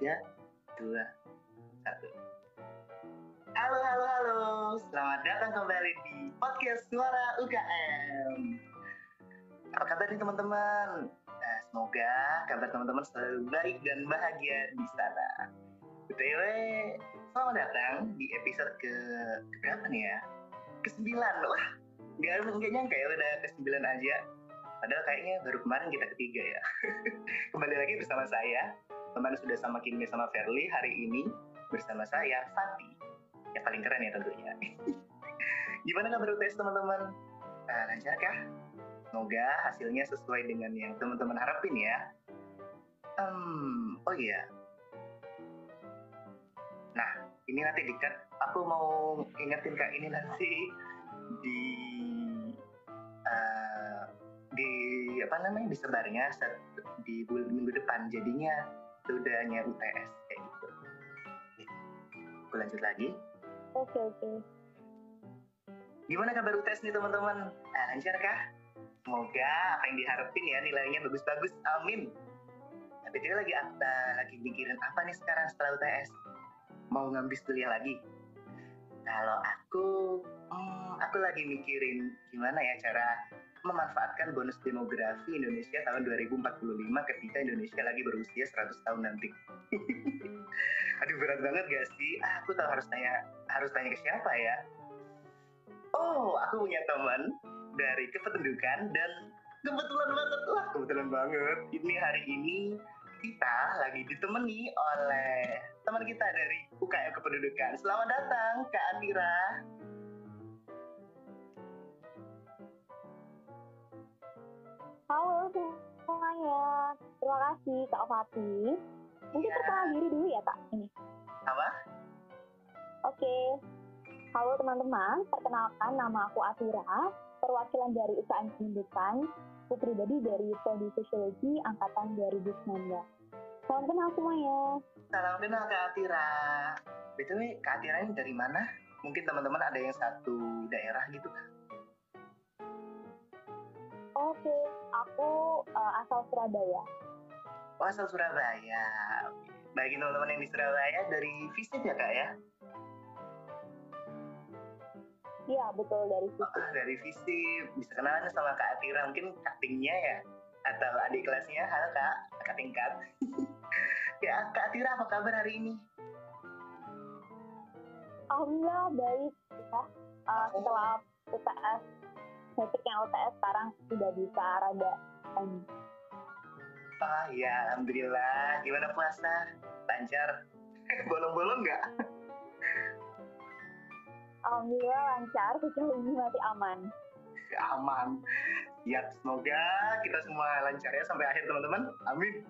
tiga, dua, satu. Halo, halo, halo. Selamat datang kembali di podcast Suara UKM. Apa kabar nih teman-teman? Nah, semoga kabar teman-teman selalu baik dan bahagia di sana. BTW, selamat datang di episode ke, ke berapa nih ya? Ke-9. Wah, nggak, nggak nyangka ya udah ke-9 aja. Padahal kayaknya baru kemarin kita ketiga ya. Kembali lagi bersama saya, teman sudah sama Kimi sama Verly hari ini bersama saya Fati. Yang paling keren ya tentunya. Gimana kabar UTS teman-teman? Uh, lancarkah? Semoga hasilnya sesuai dengan yang teman-teman harapin ya. Um, oh iya. Nah, ini nanti dikat. Aku mau ingetin kak ini nanti di uh, di apa namanya disebarnya di minggu depan jadinya sudahnya UTS kayak gitu. Aku lanjut lagi. Oke oke. Gimana kabar UTS nih teman-teman? Nah, lancar kah? Semoga apa yang diharapin ya nilainya bagus-bagus. Amin. Tapi dia lagi apa? Lagi mikirin apa nih sekarang setelah UTS? Mau ngambil kuliah lagi? Kalau aku, hmm, aku lagi mikirin gimana ya cara memanfaatkan bonus demografi Indonesia tahun 2045 ketika Indonesia lagi berusia 100 tahun nanti. Aduh berat banget gak sih? Ah, aku tahu harus tanya harus tanya ke siapa ya? Oh, aku punya teman dari kependudukan dan kebetulan banget lah kebetulan banget ini hari ini kita lagi ditemani oleh teman kita dari UKM Kependudukan. Selamat datang Kak Andira. Halo semuanya, terima kasih Kak Fati. Mungkin Ya. perkenalan diri dulu ya Kak ini. Apa? Oke. Halo teman-teman, perkenalkan nama aku Atira, perwakilan dari UKM Pendidikan, aku pribadi dari Prodi Sosiologi Angkatan 2019. Salam kenal semuanya. Salam kenal Kak Atira. BTW Kak Atira ini dari mana? Mungkin teman-teman ada yang satu daerah gitu kan? Oke, aku eh, asal Surabaya. Oh asal Surabaya. Oke. Bagi teman-teman yang di Surabaya dari Visip ya Kak ya? Iya, betul dari situ. Oh, dari Visip. Bisa kenalan sama Kak Atira. Mungkin cuttingnya ya? Atau adik kelasnya. Halo Kak, Kak tingkat. ya Kak Atira apa kabar hari ini? Alhamdulillah baik ya. Eh, setelah UTS, basicnya UTS sekarang sudah bisa rada em, Oh ya Alhamdulillah. Gimana puasa? Lancar? Bolong-bolong nggak? Alhamdulillah lancar, sejauh ini masih aman. aman. Siap, semoga kita semua lancar ya sampai akhir teman-teman. Amin.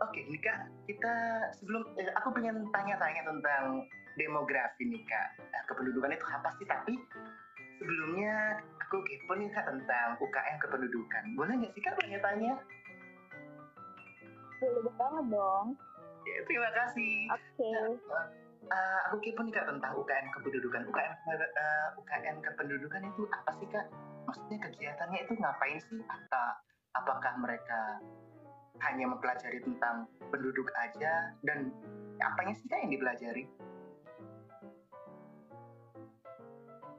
Oke, ini Kak, kita sebelum eh, aku pengen tanya-tanya tentang demografi nih Kak. Nah, kependudukan itu apa sih? Tapi sebelumnya aku kepo nih Kak tentang UKM kependudukan. Boleh nggak sih Kak tanya-tanya? Boleh banget dong. Ya, terima kasih. Oke. Eh, aku kepo nih Kak tentang UKM kependudukan. UKM eh, UKM kependudukan itu apa sih Kak? Maksudnya kegiatannya itu ngapain sih? Atau apakah mereka hanya mempelajari tentang penduduk aja dan apanya sih Kak yang dipelajari?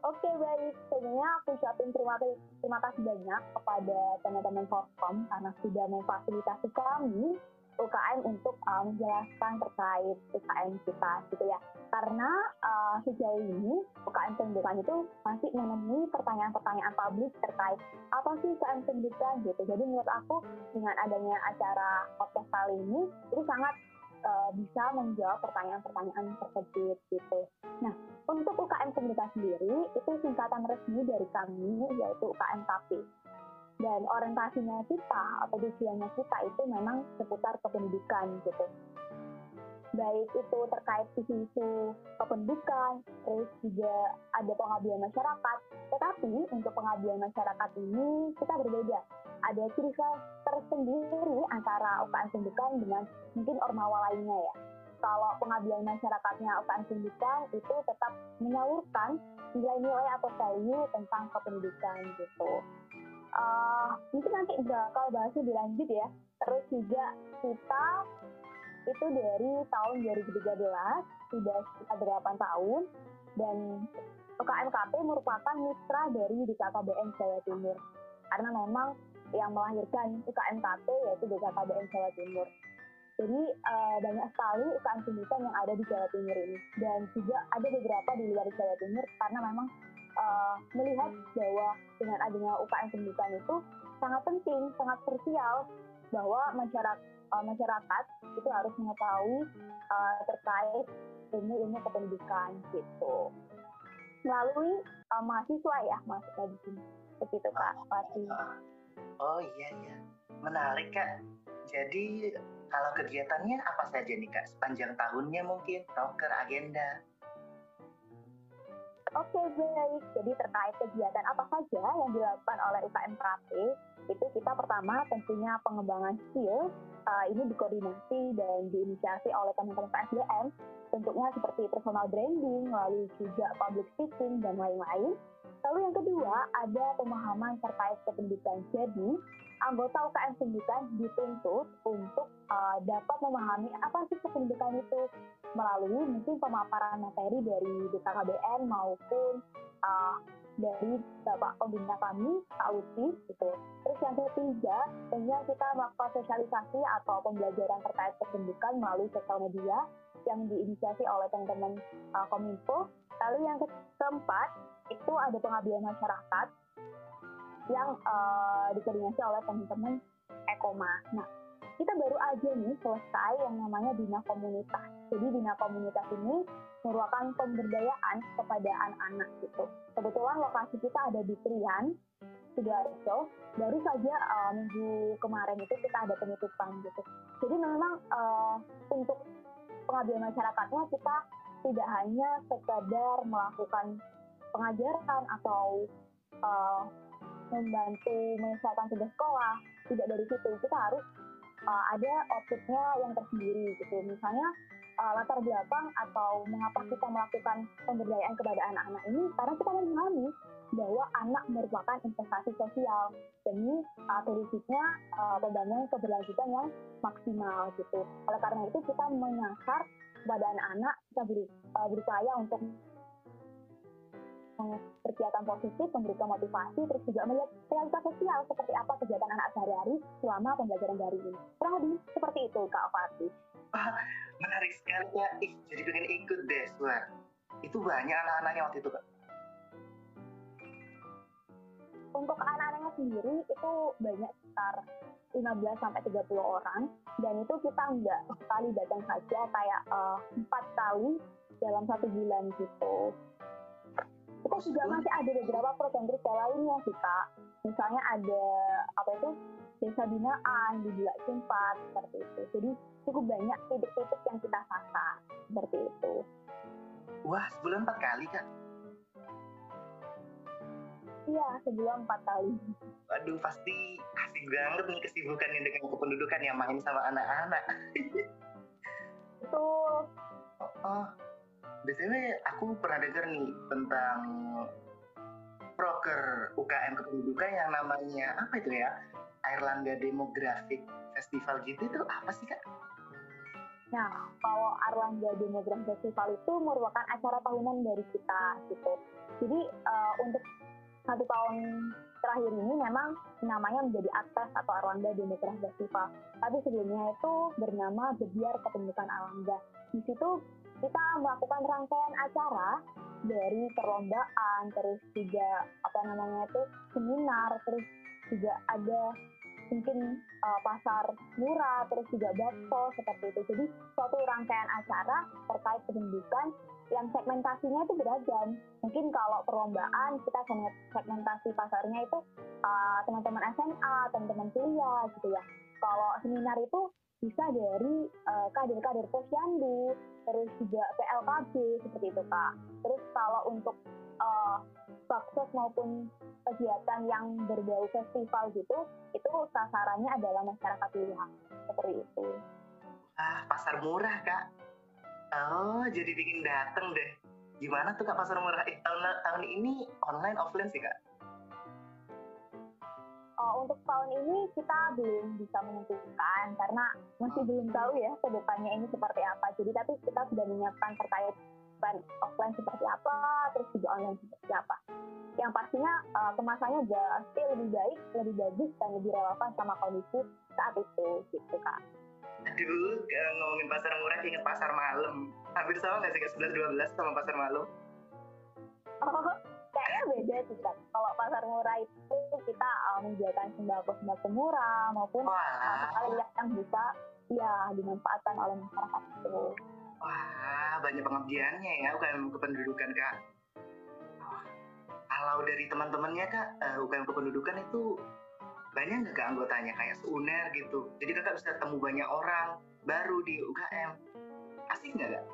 Oke baik, sebenarnya aku ucapin terima kasih, terima kasih banyak kepada teman-teman Forkom karena sudah memfasilitasi kami UKM untuk uh, menjelaskan terkait UKM kita gitu ya. Karena uh, sejauh ini UKM pendidikan itu masih menemui pertanyaan-pertanyaan publik terkait apa sih UKM pendidikan gitu. Jadi menurut aku dengan adanya acara podcast kali ini itu sangat uh, bisa menjawab pertanyaan-pertanyaan tersebut gitu. Nah, untuk UKM Pendidikan sendiri, itu singkatan resmi dari kami, yaitu UKM KP. Dan orientasinya kita, atau tujuannya kita itu memang seputar kependidikan gitu. Baik itu terkait isu-isu kependidikan, terus juga ada pengabdian masyarakat. Tetapi untuk pengabdian masyarakat ini kita berbeda. Ada ciri khas tersendiri antara UKM Pendidikan dengan mungkin ormawa lainnya ya kalau pengabdian masyarakatnya UKM Pendidikan itu tetap menyalurkan nilai-nilai atau value tentang kependidikan gitu. Uh, mungkin nanti bakal bahasnya dilanjut ya. Terus juga kita itu dari tahun 2013 sudah sekitar 8 tahun dan UKMKP merupakan mitra dari BKKBN Jawa Timur karena memang yang melahirkan UKMKP yaitu BKKBN Jawa Timur. Jadi uh, banyak sekali UKM pendidikan yang ada di Jawa Timur ini dan juga ada beberapa di luar Jawa Timur karena memang uh, melihat bahwa dengan adanya UKM pendidikan itu sangat penting, sangat krusial bahwa masyarakat uh, masyarakat itu harus mengetahui uh, terkait ilmu-ilmu kependidikan gitu melalui uh, mahasiswa ya maksudnya di sini begitu kak Fatih. Oh iya iya menarik kak. Jadi kalau kegiatannya apa saja nih kak sepanjang tahunnya mungkin proker agenda? Oke baik, jadi terkait kegiatan apa saja yang dilakukan oleh UKM KP, itu kita pertama tentunya pengembangan skill, uh, ini dikoordinasi dan diinisiasi oleh teman-teman PSDM, bentuknya seperti personal branding, lalu juga public speaking, dan lain-lain. Lalu yang kedua, ada pemahaman terkait kependidikan. Jadi, anggota UKM pendidikan dituntut untuk uh, dapat memahami apa sih kependidikan itu melalui mungkin pemaparan materi dari BKKBN maupun uh, dari Bapak Pembina kami, Kak Uti, gitu. Terus yang ketiga, tentunya kita melakukan sosialisasi atau pembelajaran terkait kependidikan melalui sosial media yang diinisiasi oleh teman-teman uh, Kominfo. Lalu yang keempat, itu ada pengabdian masyarakat yang uh, dikoordinasi oleh teman-teman Ekoma. Nah, kita baru aja nih selesai yang namanya Bina Komunitas. Jadi Bina Komunitas ini merupakan pemberdayaan kepada anak-anak gitu. Kebetulan lokasi kita ada di Trian, Sidoarjo. Baru saja uh, minggu kemarin itu kita ada penutupan gitu. Jadi memang uh, untuk pengabdian masyarakatnya kita tidak hanya sekadar melakukan pengajaran atau uh, membantu menyelesaikan tugas sekolah tidak dari situ. Kita harus uh, ada outputnya yang tersendiri gitu. Misalnya uh, latar belakang atau mengapa kita melakukan pemberdayaan kepada anak-anak ini karena kita memahami bahwa anak merupakan investasi sosial demi uh, terwujudnya uh, pembangunan keberlanjutan yang maksimal gitu. Oleh karena itu kita menyasar kepada anak-anak kita beri, uh, berupaya untuk kegiatan positif, memberikan motivasi, terus juga melihat realitas sosial seperti apa kegiatan anak sehari-hari selama pembelajaran dari ini. Kurang lebih seperti itu, Kak Fatih. Wah, menarik sekali ya. Jadi pengen ikut deh, Suar. Itu banyak anak-anaknya waktu itu, Kak. Untuk anak-anaknya sendiri itu banyak sekitar 15 sampai 30 orang. Dan itu kita enggak sekali datang saja kayak uh, empat kali dalam satu bulan gitu. Kita juga masih ada beberapa program kerja lainnya sih kak. Misalnya ada apa itu desa binaan di Bulak Cimpat seperti itu. Jadi cukup banyak titik-titik yang kita sasar seperti itu. Wah sebulan empat kali kak iya sebulan empat kali waduh pasti asik banget nih kesibukannya dengan kependudukan yang main sama anak-anak betul oh, oh BTW aku pernah dengar nih tentang proker UKM kependudukan yang namanya apa itu ya? Airlangga Demographic Festival gitu itu apa sih kak? Nah, kalau Airlangga Demographic Festival itu merupakan acara tahunan dari kita gitu. Jadi uh, untuk satu tahun terakhir ini memang namanya menjadi akses atau Arlangga Demographic Festival. Tapi sebelumnya itu bernama Gebiar Kependudukan Arlangga. Di situ kita melakukan rangkaian acara dari perlombaan, terus juga apa namanya itu seminar, terus juga ada mungkin uh, pasar murah, terus juga bakso seperti itu. Jadi suatu rangkaian acara terkait pendidikan yang segmentasinya itu beragam. Mungkin kalau perlombaan kita segmentasi pasarnya itu uh, teman-teman SMA, teman-teman kuliah gitu ya. Kalau seminar itu bisa dari uh, kader-kader posyandu, terus juga PLKB seperti itu kak. Terus kalau untuk uh, maupun kegiatan yang berbau festival gitu, itu sasarannya adalah masyarakat luas seperti itu. Ah, pasar murah kak. Oh, jadi bikin dateng deh. Gimana tuh kak pasar murah? Eh, tahun tahun ini online offline sih kak? uh, untuk tahun ini kita belum bisa menentukan karena masih belum tahu ya ke depannya ini seperti apa. Jadi tapi kita sudah menyiapkan terkait offline seperti apa, terus juga online seperti apa. Yang pastinya uh, kemasannya pasti lebih baik, lebih bagus dan lebih relevan sama kondisi saat itu, gitu kak. Aduh, ngomongin pasar murah inget pasar malam. Hampir sama nggak sih kayak 11-12 sama pasar malam? Oh, kayaknya beda sih kan. Kalau pasar murah itu kita uh, menjualkan sembako-sembako murah maupun hal uh, yang bisa ya dimanfaatkan oleh masyarakat itu. Wah, banyak pengabdiannya ya UKM kependudukan kak. Oh, kalau dari teman-temannya kak, uh, eh, UKM kependudukan itu banyak nggak anggotanya kayak seuner gitu. Jadi kakak bisa ketemu banyak orang baru di UKM. Asik nggak kak?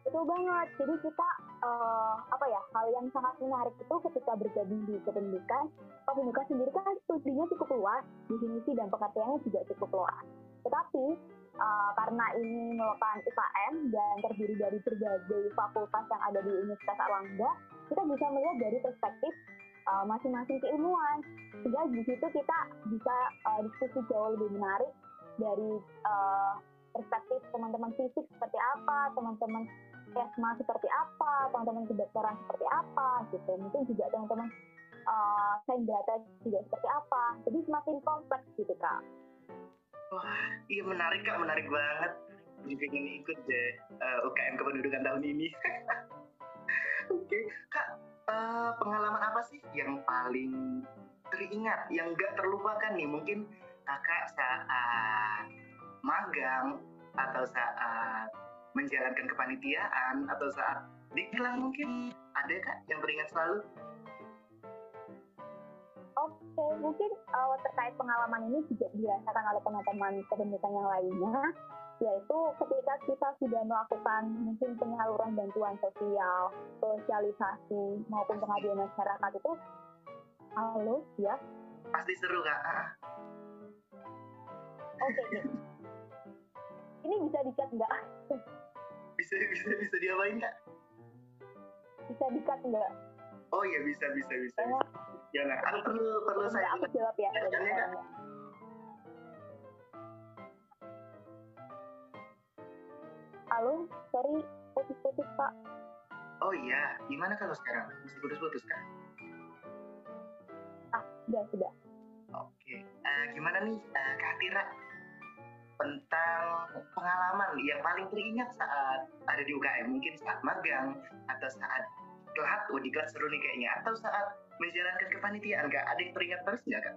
Betul banget. Jadi kita uh, apa ya hal yang sangat menarik itu ketika bergabung di kependudukan. Kependudukan sendiri kan studinya cukup luas, definisi dan pengertiannya juga cukup luas. Tetapi uh, karena ini merupakan UKM dan terdiri dari berbagai fakultas yang ada di Universitas Erlangga, kita bisa melihat dari perspektif uh, masing-masing keilmuan. Sehingga di situ kita bisa uh, diskusi jauh lebih menarik dari uh, perspektif teman-teman fisik seperti apa, teman-teman esma seperti apa, teman-teman kedokteran seperti apa, gitu. Mungkin juga teman-teman uh, sains data juga seperti apa. Jadi semakin kompleks gitu kak. Wah, iya menarik kak, menarik banget. Jadi ingin ikut deh uh, UKM kependudukan tahun ini. Oke, okay. kak, uh, pengalaman apa sih yang paling teringat, yang gak terlupakan nih? Mungkin kakak saat magang atau saat menjalankan kepanitiaan atau saat diklat mungkin ada kak yang teringat selalu? Oke, mungkin uh, terkait pengalaman ini juga dirasakan oleh teman-teman kependudukan yang lainnya, yaitu ketika kita sudah melakukan mungkin penyaluran bantuan sosial, sosialisasi maupun pengabdian masyarakat itu, halo ya? Pasti seru kak. Oke, okay. ini bisa dicat nggak? bisa bisa bisa diapain nggak? Bisa dikat nggak? Oh iya bisa bisa bisa. bisa. Ya nggak, aku perlu perlu saya. Aku jawab ya. Ya, ya, Halo, sorry, putus-putus pak. Oh iya, gimana kalau sekarang? Masih putus-putus kan? Ah, sudah, sudah. Oke, uh, gimana nih uh, Kak Tira tentang pengalaman yang paling teringat saat ada di UKM mungkin saat magang atau saat kelas oh di kelas seru nih kayaknya atau saat menjalankan kepanitiaan kak ada yang teringat terus nggak kak?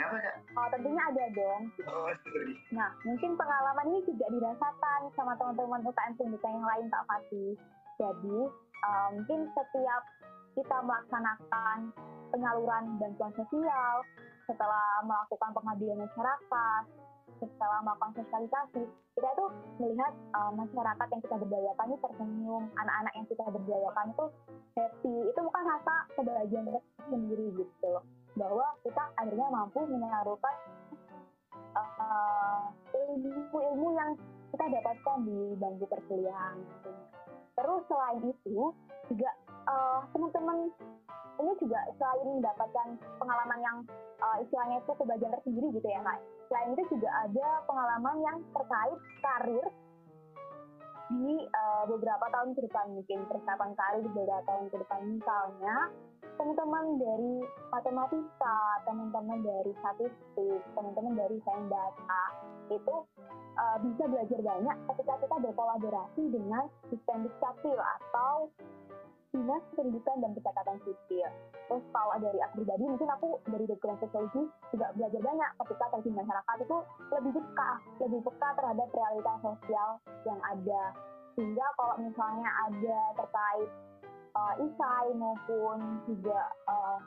Kenapa kak? Oh, tentunya ada dong. Oh, sorry. Nah, mungkin pengalaman ini juga dirasakan sama teman-teman UKM pendidikan yang lain Kak Fatih. Jadi, uh, mungkin setiap kita melaksanakan penyaluran bantuan sosial, setelah melakukan pengabdian masyarakat, setelah melakukan sosialisasi, kita tuh melihat uh, masyarakat yang kita berdayakan ini tersenyum, anak-anak yang kita berdayakan itu happy. Itu bukan rasa kebahagiaan sendiri gitu loh. Bahwa kita akhirnya mampu menyalurkan uh, ilmu-ilmu yang kita dapatkan di bangku perkuliahan. Gitu. Terus selain itu juga uh, teman-teman ini juga selain mendapatkan pengalaman yang uh, istilahnya itu kebahagiaan tersendiri gitu ya kak. Selain itu juga ada pengalaman yang terkait karir di uh, beberapa tahun ke depan mungkin persiapan karir beberapa tahun ke depan misalnya teman-teman dari matematika, teman-teman dari statistik, teman-teman dari sains data itu uh, bisa belajar banyak ketika kita berkolaborasi dengan sistem dukcapil atau dinas pendidikan dan pencatatan sipil. Terus kalau dari aku pribadi, mungkin aku dari background sosiologi juga belajar banyak ketika terjun masyarakat itu lebih peka, lebih peka terhadap realitas sosial yang ada. Sehingga kalau misalnya ada terkait uh, isai maupun juga uh,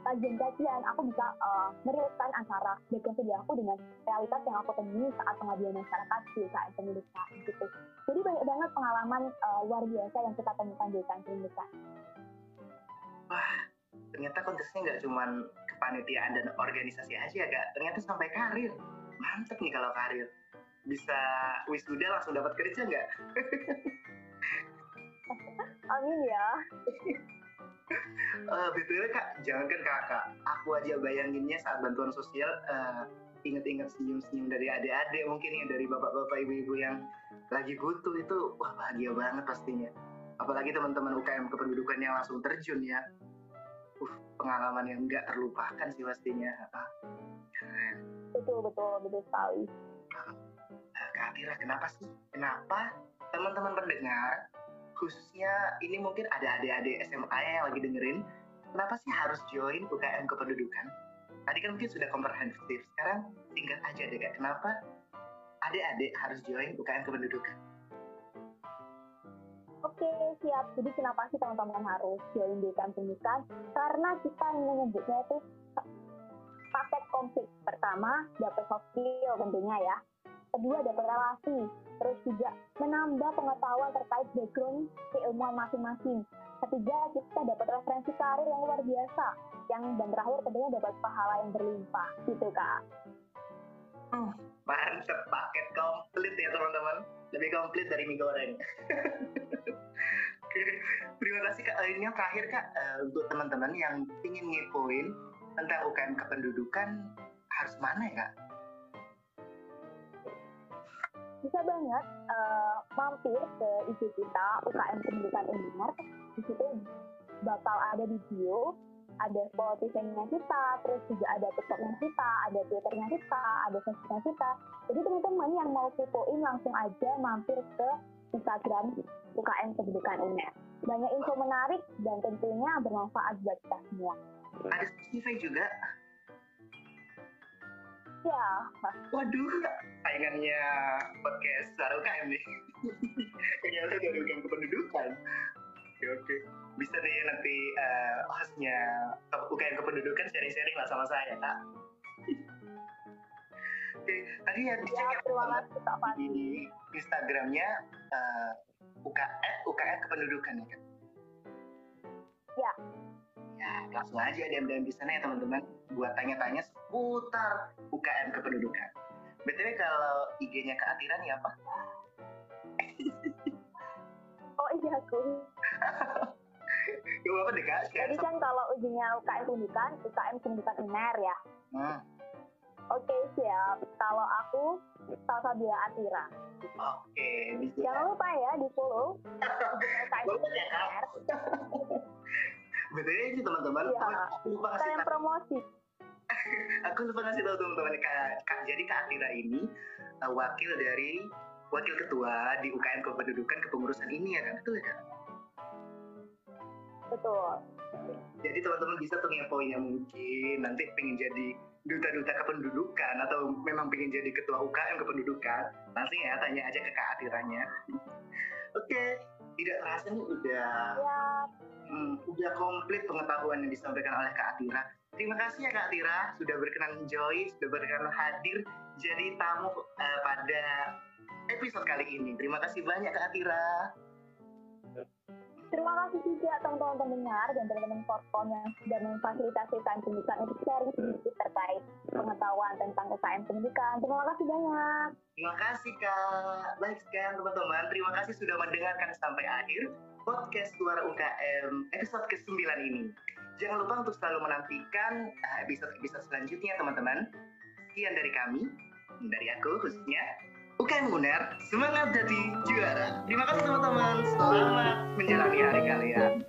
kajian-kajian aku bisa uh, meriliskan antara background studi aku dengan realitas yang aku temui saat pengabdian masyarakat di UKM pendidikan gitu. Jadi banyak banget pengalaman uh, luar biasa yang kita temukan di UKM pendidikan. Wah, ternyata konteksnya nggak cuma kepanitiaan dan organisasi aja ya kak, ternyata sampai karir. Mantep nih kalau karir. bisa wisuda langsung dapat kerja nggak? Amin ya. uh, btw kak, jangankan kakak, aku aja bayanginnya saat bantuan sosial uh, inget-inget senyum-senyum dari adik-adik mungkin ya dari bapak-bapak ibu-ibu yang lagi butuh itu wah bahagia banget pastinya. Apalagi teman-teman UKM kependudukan yang langsung terjun ya. Uh, pengalaman yang nggak terlupakan sih pastinya. Betul betul betul sekali. Nah, Kak Atira kenapa sih? Kenapa teman-teman pendengar khususnya ini mungkin ada adik-adik SMA yang lagi dengerin kenapa sih harus join UKM kependudukan tadi kan mungkin sudah komprehensif sekarang singkat aja deh kak kenapa adik-adik harus join UKM kependudukan Oke, siap. Jadi kenapa sih teman-teman harus join UKM kependudukan? Karena kita menyebutnya itu paket komplit. Pertama, dapat soft skill tentunya ya. Kedua, dapat relasi. Terus juga menambah pengetahuan terkait background keilmuan masing-masing. Ketiga, kita dapat referensi karir yang luar biasa yang dan terakhir tentunya dapat pahala yang berlimpah gitu kak. Hmm, mantep paket komplit ya teman-teman. Lebih komplit dari mie goreng. Oke, terima kasih kak. Ini yang terakhir kak uh, untuk teman-teman yang ingin ngepoin tentang UKM kependudukan harus mana ya kak? Bisa banget uh, mampir ke IG kita UKM Pendidikan Unimar. Di situ bakal ada di bio ada Spotify-nya kita, terus juga ada TikTok-nya kita, ada Twitter-nya kita, ada Facebook-nya kita. Jadi teman-teman yang mau kepoin langsung aja mampir ke Instagram UKM Pendidikan UNER. Banyak info menarik dan tentunya bermanfaat buat kita semua. Ada Spotify juga? Ya. Waduh, saingannya podcast UKM nih. Ternyata dari UKM Kependudukan. Oke, oke. Bisa deh nanti uh, hostnya UKM kependudukan sharing-sharing lah sama saya kak. Oke tadi ya dicek ya, terima kasih di Instagramnya uh, UKM UKM kependudukan ya kan ya ya langsung aja DM-DM di sana ya teman-teman. Buat tanya-tanya seputar UKM kependudukan btw kalau IG-nya Kak Atira nih apa oh iya aku Gak apa deh kak. Jadi kan kalau ujinya UKM pendidikan, UKM pendidikan UNER ya. Hmm. Oke okay, siap. Kalau aku Salsabila Atira. Oke. Okay, Jangan lupa ya di follow UKM pendidikan UNER. Betul ini teman-teman. Iya. Lupa tahu. promosi. Aku lupa ngasih tahu teman-teman kak, kak. Jadi kak Atira ini uh, wakil dari wakil ketua di UKM Kependudukan Kepengurusan ini ya kan? Betul ya kak? Betul. Jadi teman-teman bisa tuh ngepoin yang mungkin nanti pengen jadi duta-duta kependudukan atau memang pengen jadi ketua UKM kependudukan, langsung ya tanya aja ke Kak Atiranya. Oke, tidak terasa nih udah ya. hmm, udah komplit pengetahuan yang disampaikan oleh Kak Atira. Terima kasih ya Kak Atira sudah berkenan join, sudah berkenan hadir jadi tamu uh, pada episode kali ini. Terima kasih banyak Kak Atira. Terima kasih juga teman-teman pendengar dan teman-teman Forkom yang sudah memfasilitasi pendidikan untuk sharing sedikit terkait pengetahuan tentang UKM pendidikan. Terima kasih banyak. Terima kasih Kak. Baik sekian teman-teman. Terima kasih sudah mendengarkan sampai akhir podcast Suara UKM episode ke-9 ini. Jangan lupa untuk selalu menantikan eh, episode-episode selanjutnya teman-teman. Sekian dari kami, dari aku khususnya. UKM Uner, semangat jadi juara. Terima kasih teman-teman. Selamat menjalani hari kalian.